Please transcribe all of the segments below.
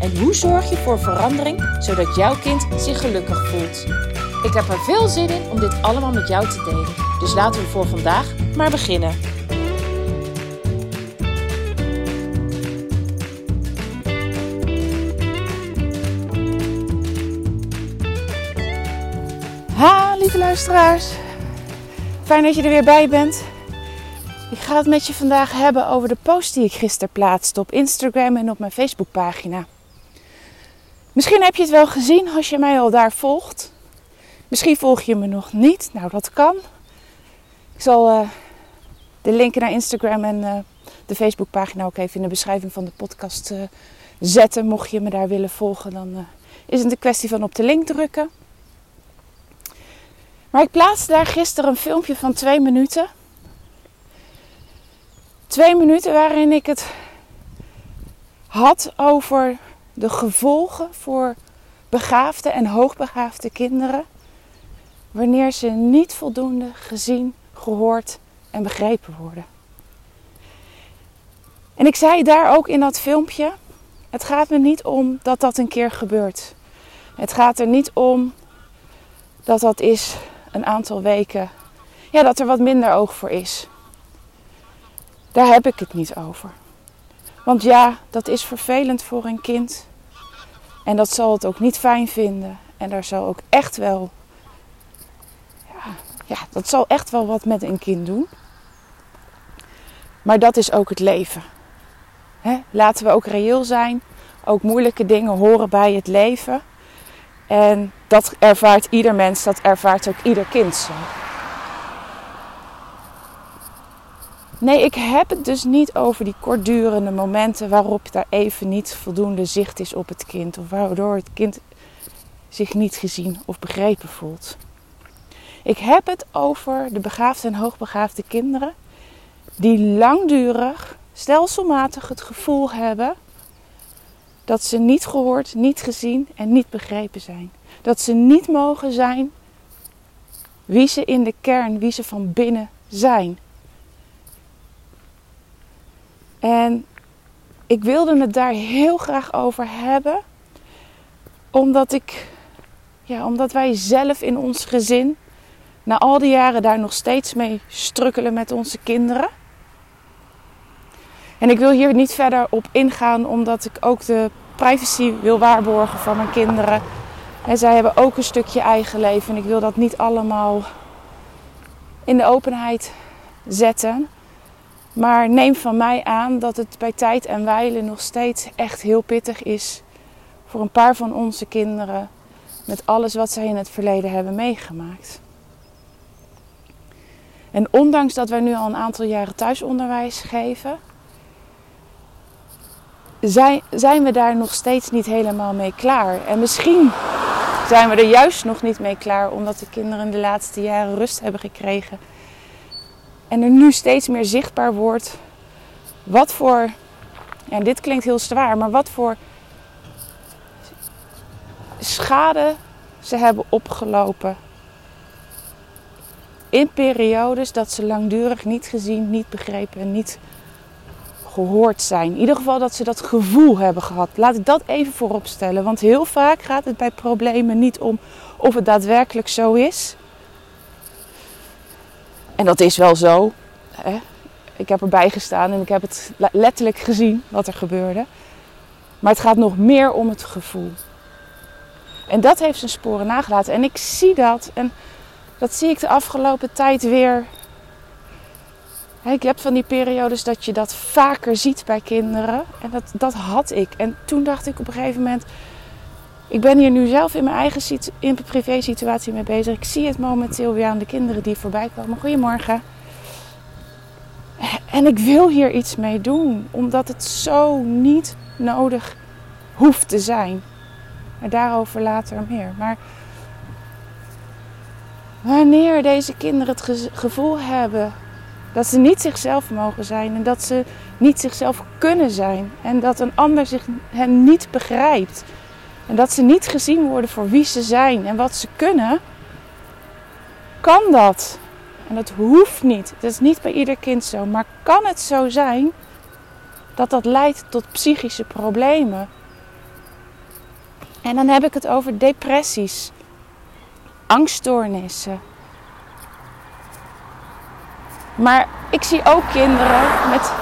En hoe zorg je voor verandering zodat jouw kind zich gelukkig voelt? Ik heb er veel zin in om dit allemaal met jou te delen. Dus laten we voor vandaag maar beginnen. Ha, lieve luisteraars. Fijn dat je er weer bij bent. Ik ga het met je vandaag hebben over de post die ik gisteren plaatste op Instagram en op mijn Facebookpagina. Misschien heb je het wel gezien als je mij al daar volgt. Misschien volg je me nog niet. Nou, dat kan. Ik zal uh, de linken naar Instagram en uh, de Facebookpagina ook even in de beschrijving van de podcast uh, zetten. Mocht je me daar willen volgen, dan is het een kwestie van op de link drukken. Maar ik plaatste daar gisteren een filmpje van twee minuten. Twee minuten waarin ik het had over de gevolgen voor begaafde en hoogbegaafde kinderen wanneer ze niet voldoende gezien, gehoord en begrepen worden. En ik zei daar ook in dat filmpje: het gaat me niet om dat dat een keer gebeurt. Het gaat er niet om dat dat is een aantal weken, ja, dat er wat minder oog voor is. Daar heb ik het niet over. Want ja, dat is vervelend voor een kind. En dat zal het ook niet fijn vinden. En daar zal ook echt wel. Ja, dat zal echt wel wat met een kind doen. Maar dat is ook het leven. Laten we ook reëel zijn. Ook moeilijke dingen horen bij het leven. En dat ervaart ieder mens, dat ervaart ook ieder kind zo. Nee, ik heb het dus niet over die kortdurende momenten waarop daar even niet voldoende zicht is op het kind. Of waardoor het kind zich niet gezien of begrepen voelt. Ik heb het over de begaafde en hoogbegaafde kinderen die langdurig, stelselmatig het gevoel hebben dat ze niet gehoord, niet gezien en niet begrepen zijn. Dat ze niet mogen zijn wie ze in de kern, wie ze van binnen zijn. En ik wilde het daar heel graag over hebben, omdat ik, ja, omdat wij zelf in ons gezin na al die jaren daar nog steeds mee strukkelen met onze kinderen. En ik wil hier niet verder op ingaan, omdat ik ook de privacy wil waarborgen van mijn kinderen. En zij hebben ook een stukje eigen leven en ik wil dat niet allemaal in de openheid zetten. Maar neem van mij aan dat het bij tijd en wijle nog steeds echt heel pittig is voor een paar van onze kinderen met alles wat zij in het verleden hebben meegemaakt. En ondanks dat wij nu al een aantal jaren thuisonderwijs geven, zijn, zijn we daar nog steeds niet helemaal mee klaar. En misschien zijn we er juist nog niet mee klaar, omdat de kinderen de laatste jaren rust hebben gekregen. En er nu steeds meer zichtbaar wordt wat voor, ja, dit klinkt heel zwaar, maar wat voor schade ze hebben opgelopen. In periodes dat ze langdurig niet gezien, niet begrepen en niet gehoord zijn. In ieder geval dat ze dat gevoel hebben gehad. Laat ik dat even voorop stellen. Want heel vaak gaat het bij problemen niet om of het daadwerkelijk zo is. En dat is wel zo. Hè? Ik heb erbij gestaan en ik heb het letterlijk gezien wat er gebeurde. Maar het gaat nog meer om het gevoel. En dat heeft zijn sporen nagelaten. En ik zie dat. En dat zie ik de afgelopen tijd weer ik heb van die periodes dat je dat vaker ziet bij kinderen. En dat, dat had ik. En toen dacht ik op een gegeven moment. Ik ben hier nu zelf in mijn eigen in privé situatie mee bezig. Ik zie het momenteel weer aan de kinderen die voorbij komen. Goedemorgen. En ik wil hier iets mee doen. Omdat het zo niet nodig hoeft te zijn. Maar daarover later meer. Maar Wanneer deze kinderen het gevoel hebben dat ze niet zichzelf mogen zijn en dat ze niet zichzelf kunnen zijn en dat een ander zich, hen niet begrijpt en dat ze niet gezien worden voor wie ze zijn en wat ze kunnen, kan dat. En dat hoeft niet. Het is niet bij ieder kind zo. Maar kan het zo zijn dat dat leidt tot psychische problemen? En dan heb ik het over depressies, angststoornissen. Maar ik zie ook kinderen met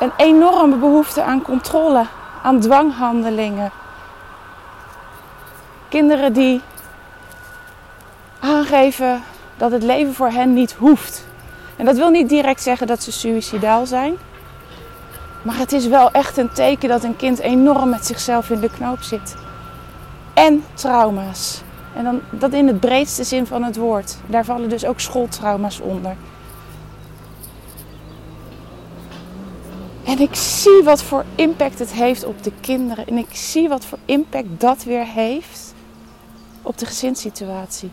een enorme behoefte aan controle, aan dwanghandelingen. Kinderen die aangeven dat het leven voor hen niet hoeft. En dat wil niet direct zeggen dat ze suicidaal zijn. Maar het is wel echt een teken dat een kind enorm met zichzelf in de knoop zit. En trauma's. En dan, dat in het breedste zin van het woord. Daar vallen dus ook schooltrauma's onder. En ik zie wat voor impact het heeft op de kinderen. En ik zie wat voor impact dat weer heeft op de gezinssituatie.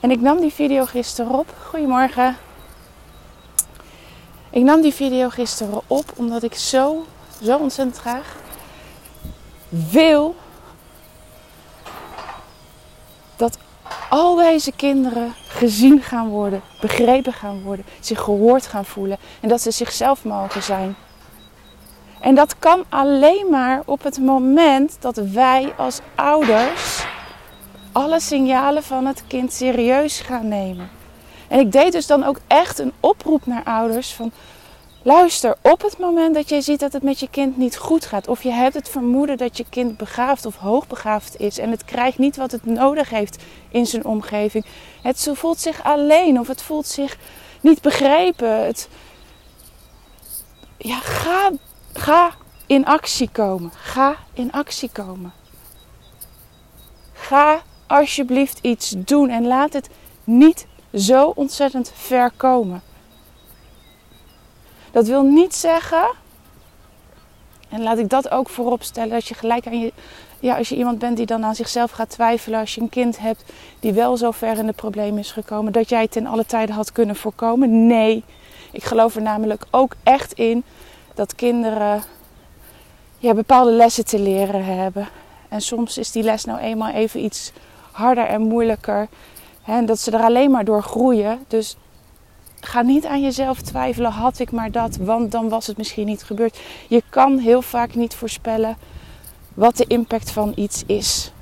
En ik nam die video gisteren op. Goedemorgen. Ik nam die video gisteren op omdat ik zo, zo ontzettend graag wil dat al deze kinderen gezien gaan worden, begrepen gaan worden, zich gehoord gaan voelen en dat ze zichzelf mogen zijn. En dat kan alleen maar op het moment dat wij als ouders alle signalen van het kind serieus gaan nemen. En ik deed dus dan ook echt een oproep naar ouders van luister, op het moment dat jij ziet dat het met je kind niet goed gaat of je hebt het vermoeden dat je kind begaafd of hoogbegaafd is en het krijgt niet wat het nodig heeft in zijn omgeving. Het voelt zich alleen of het voelt zich niet begrepen. Het, ja, ga, ga in actie komen. Ga in actie komen. Ga alsjeblieft iets doen en laat het niet zo ontzettend ver komen. Dat wil niet zeggen, en laat ik dat ook voorop stellen, dat je gelijk aan je, ja, als je iemand bent die dan aan zichzelf gaat twijfelen, als je een kind hebt die wel zo ver in de problemen is gekomen, dat jij het in alle tijden had kunnen voorkomen. Nee, ik geloof er namelijk ook echt in dat kinderen ja, bepaalde lessen te leren hebben. En soms is die les nou eenmaal even iets harder en moeilijker. En dat ze er alleen maar door groeien. Dus ga niet aan jezelf twijfelen, had ik maar dat, want dan was het misschien niet gebeurd. Je kan heel vaak niet voorspellen wat de impact van iets is.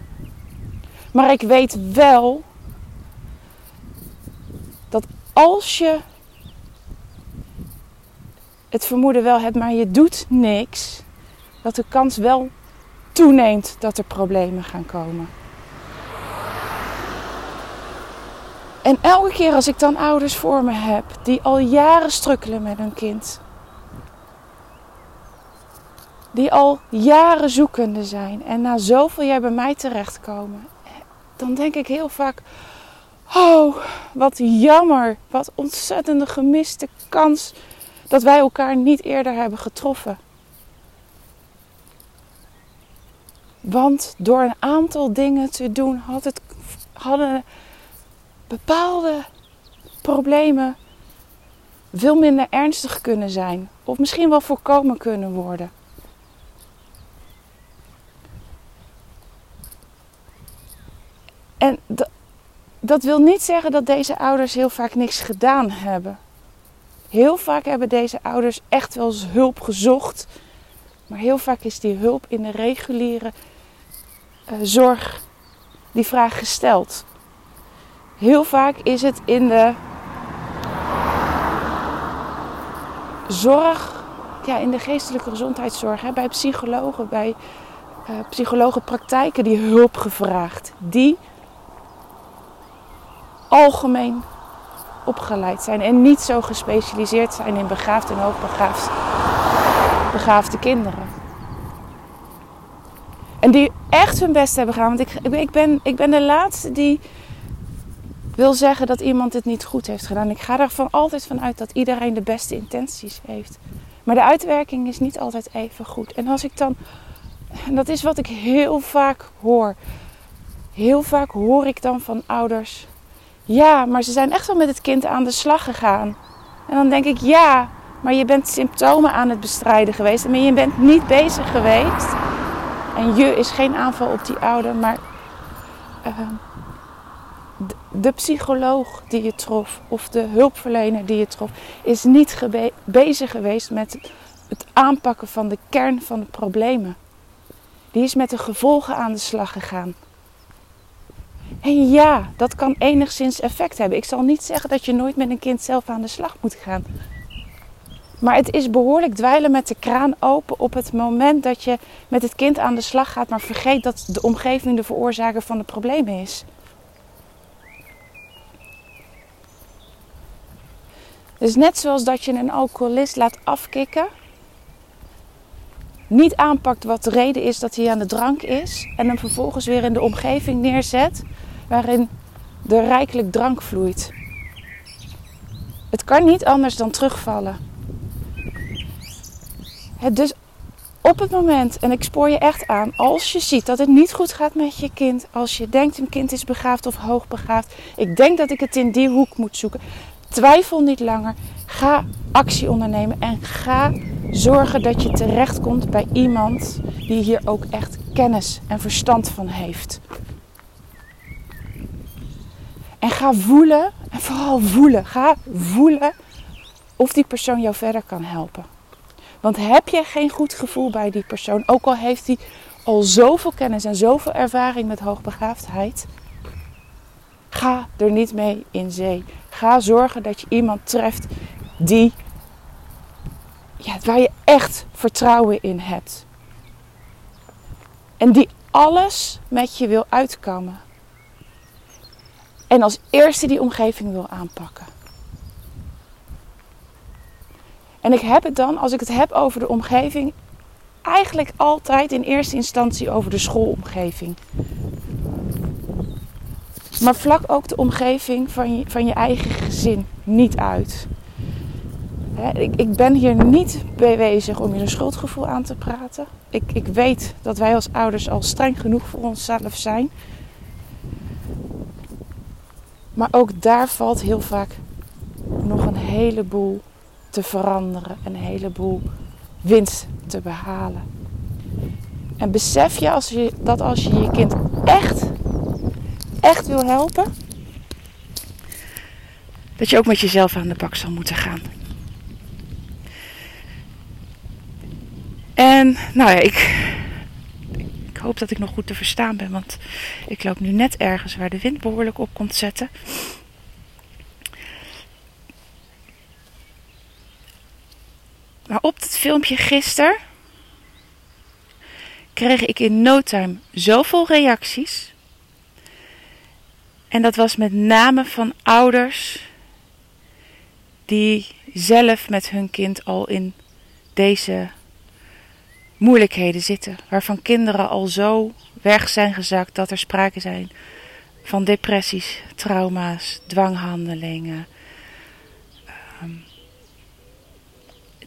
Maar ik weet wel dat als je het vermoeden wel hebt, maar je doet niks, dat de kans wel toeneemt dat er problemen gaan komen. En elke keer als ik dan ouders voor me heb die al jaren strukkelen met hun kind, die al jaren zoekende zijn en na zoveel jaar bij mij terechtkomen, dan denk ik heel vaak: Oh, wat jammer, wat ontzettende gemiste kans dat wij elkaar niet eerder hebben getroffen. Want door een aantal dingen te doen had het, hadden bepaalde problemen veel minder ernstig kunnen zijn. Of misschien wel voorkomen kunnen worden. En dat wil niet zeggen dat deze ouders heel vaak niks gedaan hebben. Heel vaak hebben deze ouders echt wel eens hulp gezocht. Maar heel vaak is die hulp in de reguliere uh, zorg die vraag gesteld. Heel vaak is het in de zorg, ja, in de geestelijke gezondheidszorg, hè, bij psychologen, bij uh, psychologenpraktijken die hulp gevraagd. Die algemeen opgeleid zijn en niet zo gespecialiseerd zijn in begaafd en hoogbegaafd begaafde kinderen. En die echt hun best hebben gedaan. Want ik, ik, ben, ik ben de laatste die wil zeggen dat iemand het niet goed heeft gedaan. Ik ga er altijd van uit dat iedereen de beste intenties heeft. Maar de uitwerking is niet altijd even goed. En als ik dan, en dat is wat ik heel vaak hoor. heel vaak hoor ik dan van ouders: ja, maar ze zijn echt wel met het kind aan de slag gegaan. En dan denk ik: ja, maar je bent symptomen aan het bestrijden geweest, maar je bent niet bezig geweest. En je is geen aanval op die ouder, maar uh, de psycholoog die je trof of de hulpverlener die je trof, is niet bezig geweest met het aanpakken van de kern van de problemen. Die is met de gevolgen aan de slag gegaan. En ja, dat kan enigszins effect hebben. Ik zal niet zeggen dat je nooit met een kind zelf aan de slag moet gaan. Maar het is behoorlijk dweilen met de kraan open op het moment dat je met het kind aan de slag gaat, maar vergeet dat de omgeving de veroorzaker van de problemen is. Dus net zoals dat je een alcoholist laat afkicken, niet aanpakt wat de reden is dat hij aan de drank is en hem vervolgens weer in de omgeving neerzet waarin er rijkelijk drank vloeit. Het kan niet anders dan terugvallen. dus op het moment, en ik spoor je echt aan, als je ziet dat het niet goed gaat met je kind, als je denkt een kind is begaafd of hoogbegaafd, ik denk dat ik het in die hoek moet zoeken, Twijfel niet langer. Ga actie ondernemen en ga zorgen dat je terechtkomt bij iemand die hier ook echt kennis en verstand van heeft. En ga voelen, en vooral voelen, ga voelen of die persoon jou verder kan helpen. Want heb je geen goed gevoel bij die persoon, ook al heeft hij al zoveel kennis en zoveel ervaring met hoogbegaafdheid, ga er niet mee in zee. Ga zorgen dat je iemand treft die, ja, waar je echt vertrouwen in hebt. En die alles met je wil uitkomen. En als eerste die omgeving wil aanpakken. En ik heb het dan, als ik het heb over de omgeving, eigenlijk altijd in eerste instantie over de schoolomgeving. Maar vlak ook de omgeving van je, van je eigen gezin niet uit. ik, ik, ben hier niet bezig om je een schuldgevoel aan te praten. Ik, ik weet dat wij als ouders al streng genoeg voor onszelf zijn. Maar ook daar valt heel vaak nog een heleboel te veranderen. Een heleboel winst te behalen. En besef je, als je dat als je je kind echt echt wil helpen, dat je ook met jezelf aan de bak zal moeten gaan. En nou ja, ik, ik hoop dat ik nog goed te verstaan ben, want ik loop nu net ergens waar de wind behoorlijk op komt zetten. Maar op het filmpje gisteren kreeg ik in no time zoveel reacties. En dat was met name van ouders die zelf met hun kind al in deze moeilijkheden zitten. Waarvan kinderen al zo weg zijn gezakt dat er sprake zijn van depressies, trauma's, dwanghandelingen. Ehm,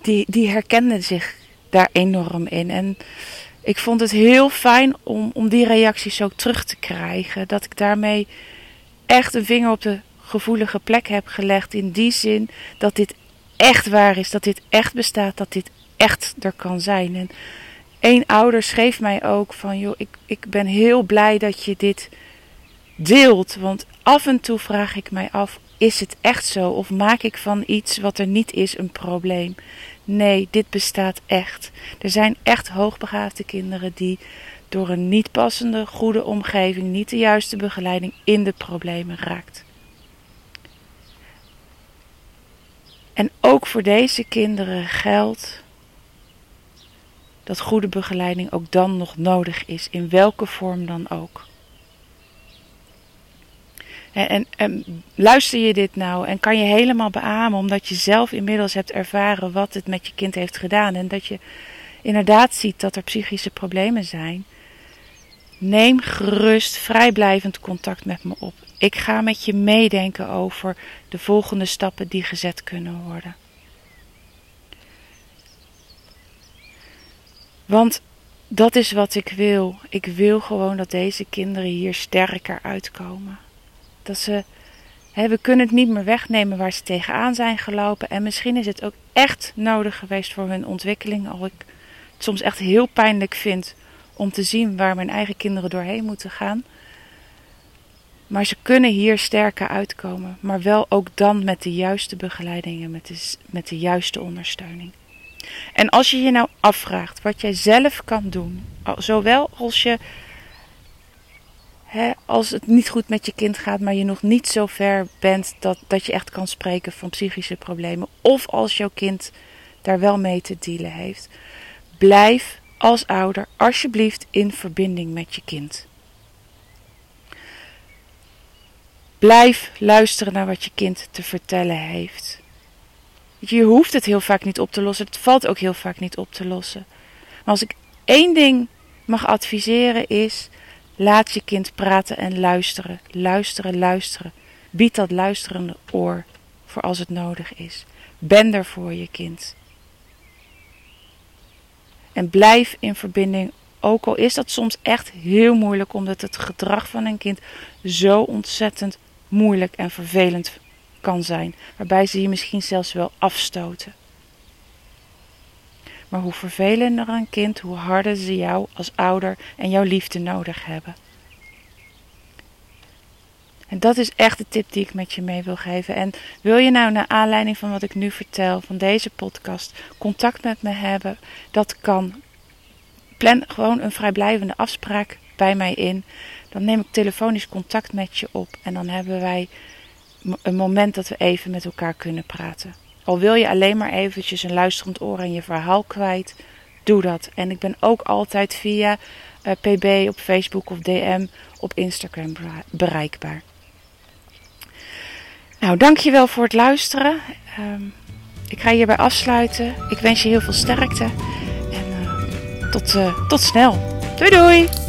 die, die herkenden zich daar enorm in. En ik vond het heel fijn om, om die reacties zo terug te krijgen. Dat ik daarmee echt een vinger op de gevoelige plek heb gelegd. In die zin dat dit echt waar is, dat dit echt bestaat, dat dit echt er kan zijn. En één ouder schreef mij ook van, joh, ik, ik ben heel blij dat je dit deelt. Want af en toe vraag ik mij af, is het echt zo? Of maak ik van iets wat er niet is een probleem? Nee, dit bestaat echt. Er zijn echt hoogbegaafde kinderen die door een niet passende, goede omgeving, niet de juiste begeleiding in de problemen raakt. En ook voor deze kinderen geldt dat goede begeleiding ook dan nog nodig is, in welke vorm dan ook. En, en, luister je dit nou en kan je helemaal beamen omdat je zelf inmiddels hebt ervaren wat het met je kind heeft gedaan en dat je inderdaad ziet dat er psychische problemen zijn, Neem gerust vrijblijvend contact met me op. Ik ga met je meedenken over de volgende stappen die gezet kunnen worden. Want dat is wat ik wil. Ik wil gewoon dat deze kinderen hier sterker uitkomen. Dat ze, hè, we kunnen het niet meer wegnemen waar ze tegenaan zijn gelopen. En misschien is het ook echt nodig geweest voor hun ontwikkeling. Al ik het soms echt heel pijnlijk vind om te zien waar mijn eigen kinderen doorheen moeten gaan. Maar ze kunnen hier sterker uitkomen. Maar wel ook dan met de juiste begeleiding en met de, met de juiste ondersteuning. En als je je nou afvraagt wat jij zelf kan doen, zowel als je als het niet goed met je kind gaat, maar je nog niet zo ver bent dat, dat je echt kan spreken van psychische problemen, of als jouw kind daar wel mee te dealen heeft, blijf als ouder alsjeblieft in verbinding met je kind. Blijf luisteren naar wat je kind te vertellen heeft. Je hoeft het heel vaak niet op te lossen. Het valt ook heel vaak niet op te lossen. Maar als ik één ding mag adviseren is: laat je kind praten en luisteren. Luisteren, luisteren. Bied dat luisterende oor voor als het nodig is. Ben er voor je kind. En blijf in verbinding, ook al is dat soms echt heel moeilijk, omdat het gedrag van een kind zo ontzettend moeilijk en vervelend kan zijn, waarbij ze je misschien zelfs wel afstoten. Maar hoe vervelender een kind, hoe harder ze jou als ouder en jouw liefde nodig hebben. En dat is echt de tip die ik met je mee wil geven. En wil je nou naar aanleiding van wat ik nu vertel, van deze podcast, contact met me hebben? Dat kan. Plan gewoon een vrijblijvende afspraak bij mij in. Dan neem ik telefonisch contact met je op en dan hebben wij een moment dat we even met elkaar kunnen praten. Al wil je alleen maar eventjes een luisterend oor en je verhaal kwijt, doe dat. En ik ben ook altijd via eh, PB op Facebook of DM op Instagram bereikbaar. Nou, dankjewel voor het luisteren. Uh, ik ga hierbij afsluiten. Ik wens je heel veel sterkte en uh, tot, uh, tot snel. Doei doei!